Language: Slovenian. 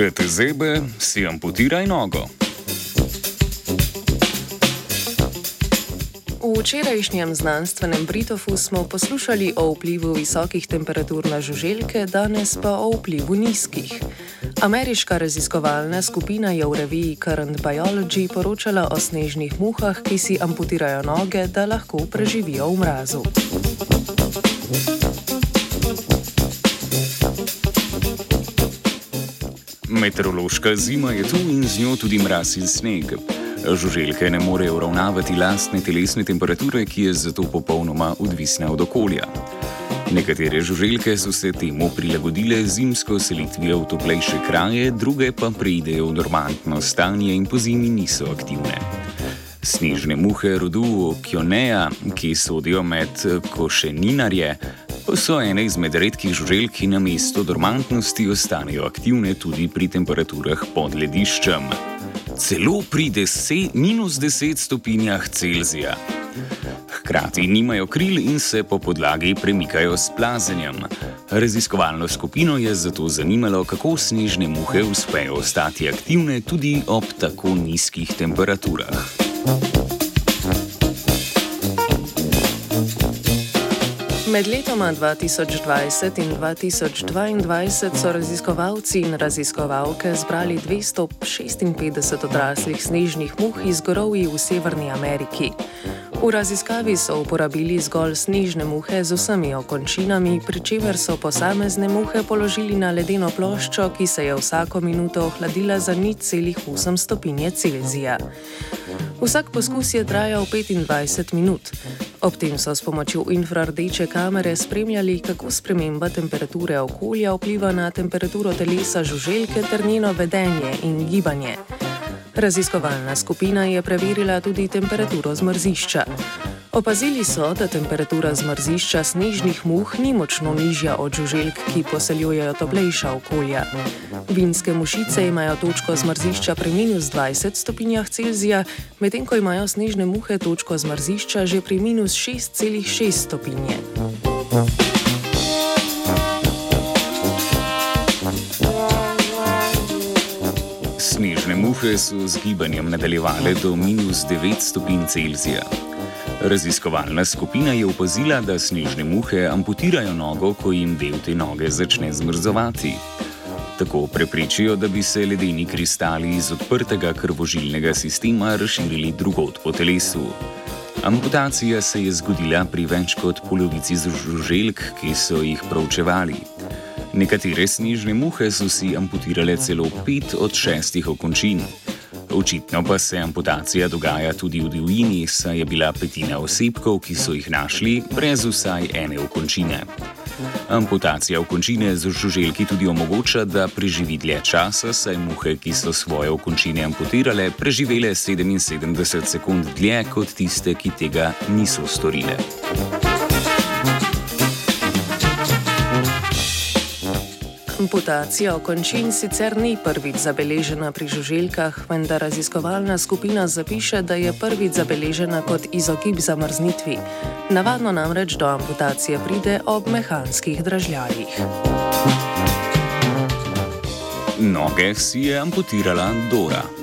Če te zebe, si amputiraj nogo. V včerajšnjem znanstvenem Britofu smo poslušali o vplivu visokih temperatur na žuželke, danes pa o vplivu nizkih. Ameriška raziskovalna skupina je v reviji Current Biology poročala o snežnih muhah, ki si amputirajo noge, da lahko preživijo v mrazu. Meteorološka zima je tu in z njo tudi mraz in sneg. Žuželke ne morejo uravnavati lastne telesne temperature, ki je zato popolnoma odvisna od okolja. Nekatere žuželke so se temu prilagodile zimsko selitvijo v toplejše kraje, druge pa preidejo v normantno stanje in po zimi niso aktivne. Snežne muhe rodu Kjoneja, ki sodijo med košeninarje, so ene izmed redkih žuželk, ki na mesto dormantnosti ostanejo aktivne tudi pri temperaturah pod lediščem. Celo pri 10, minus 10 stopinjah Celzija. Hkrati nimajo kril in se po podlagi premikajo s plazenjem. Raziskovalno skupino je zato zanimalo, kako snežne muhe uspejo ostati aktivne tudi ob tako nizkih temperaturah. Med letoma 2020 in 2022 so raziskovalci in raziskovalke zbrali 256 odraslih snežnih muh iz gorovij v Severni Ameriki. V raziskavi so uporabili zgolj snežne muhe z vsemi okončinami, pri čemer so posamezne muhe položili na ledeno ploščo, ki se je vsako minuto ohladila za nič celih 8 stopinje Celzija. Vsak poskus je trajal 25 minut. Ob tem so s pomočjo infrardeče kamere spremljali, kako sprememba temperature okolja vpliva na temperaturo telesa žuželke ter njeno vedenje in gibanje. Raziskovalna skupina je preverila tudi temperaturo zmrzišča. Opazili so, da temperatura zmrzišča snežnih muh ni močno nižja od žuželk, ki poseljujejo toplejša okolja. Vinske mušice imajo točko zmrzišča pri minus 20 stopinjah Celzija, medtem ko imajo snežne muhe točko zmrzišča že pri minus 6,6 stopinje. Snežne muhe so z gibanjem nadaljevale do minus 9 stopinj Celzija. Raziskovalna skupina je opazila, da snežne muhe amputirajo nogo, ko jim del te noge začne zmrzovati. Tako preprečijo, da bi se ledeni kristali iz odprtega krvožilnega sistema razširili drugot po telesu. Amputacija se je zgodila pri več kot polovici žuželk, ki so jih proučevali. Nekatere snežne muhe so si amputirale celo pet od šestih okončin. Očitno pa se amputacija dogaja tudi v divjini, saj je bila petina osebkov, ki so jih našli, brez vsaj ene okončine. Amputacija okončine z žuželki tudi omogoča, da preživi dlje časa, saj muhe, ki so svoje okončine amputirale, preživele 77 sekund dlje kot tiste, ki tega niso storile. Amputacija okončin sicer ni prvič zabeležena pri žuželkah, vendar raziskovalna skupina zapiše, da je prvič zabeležena kot izogib zamrznitvi. Navadno namreč do amputacije pride ob mehanskih dražljajih. Noge si je amputirala Dora.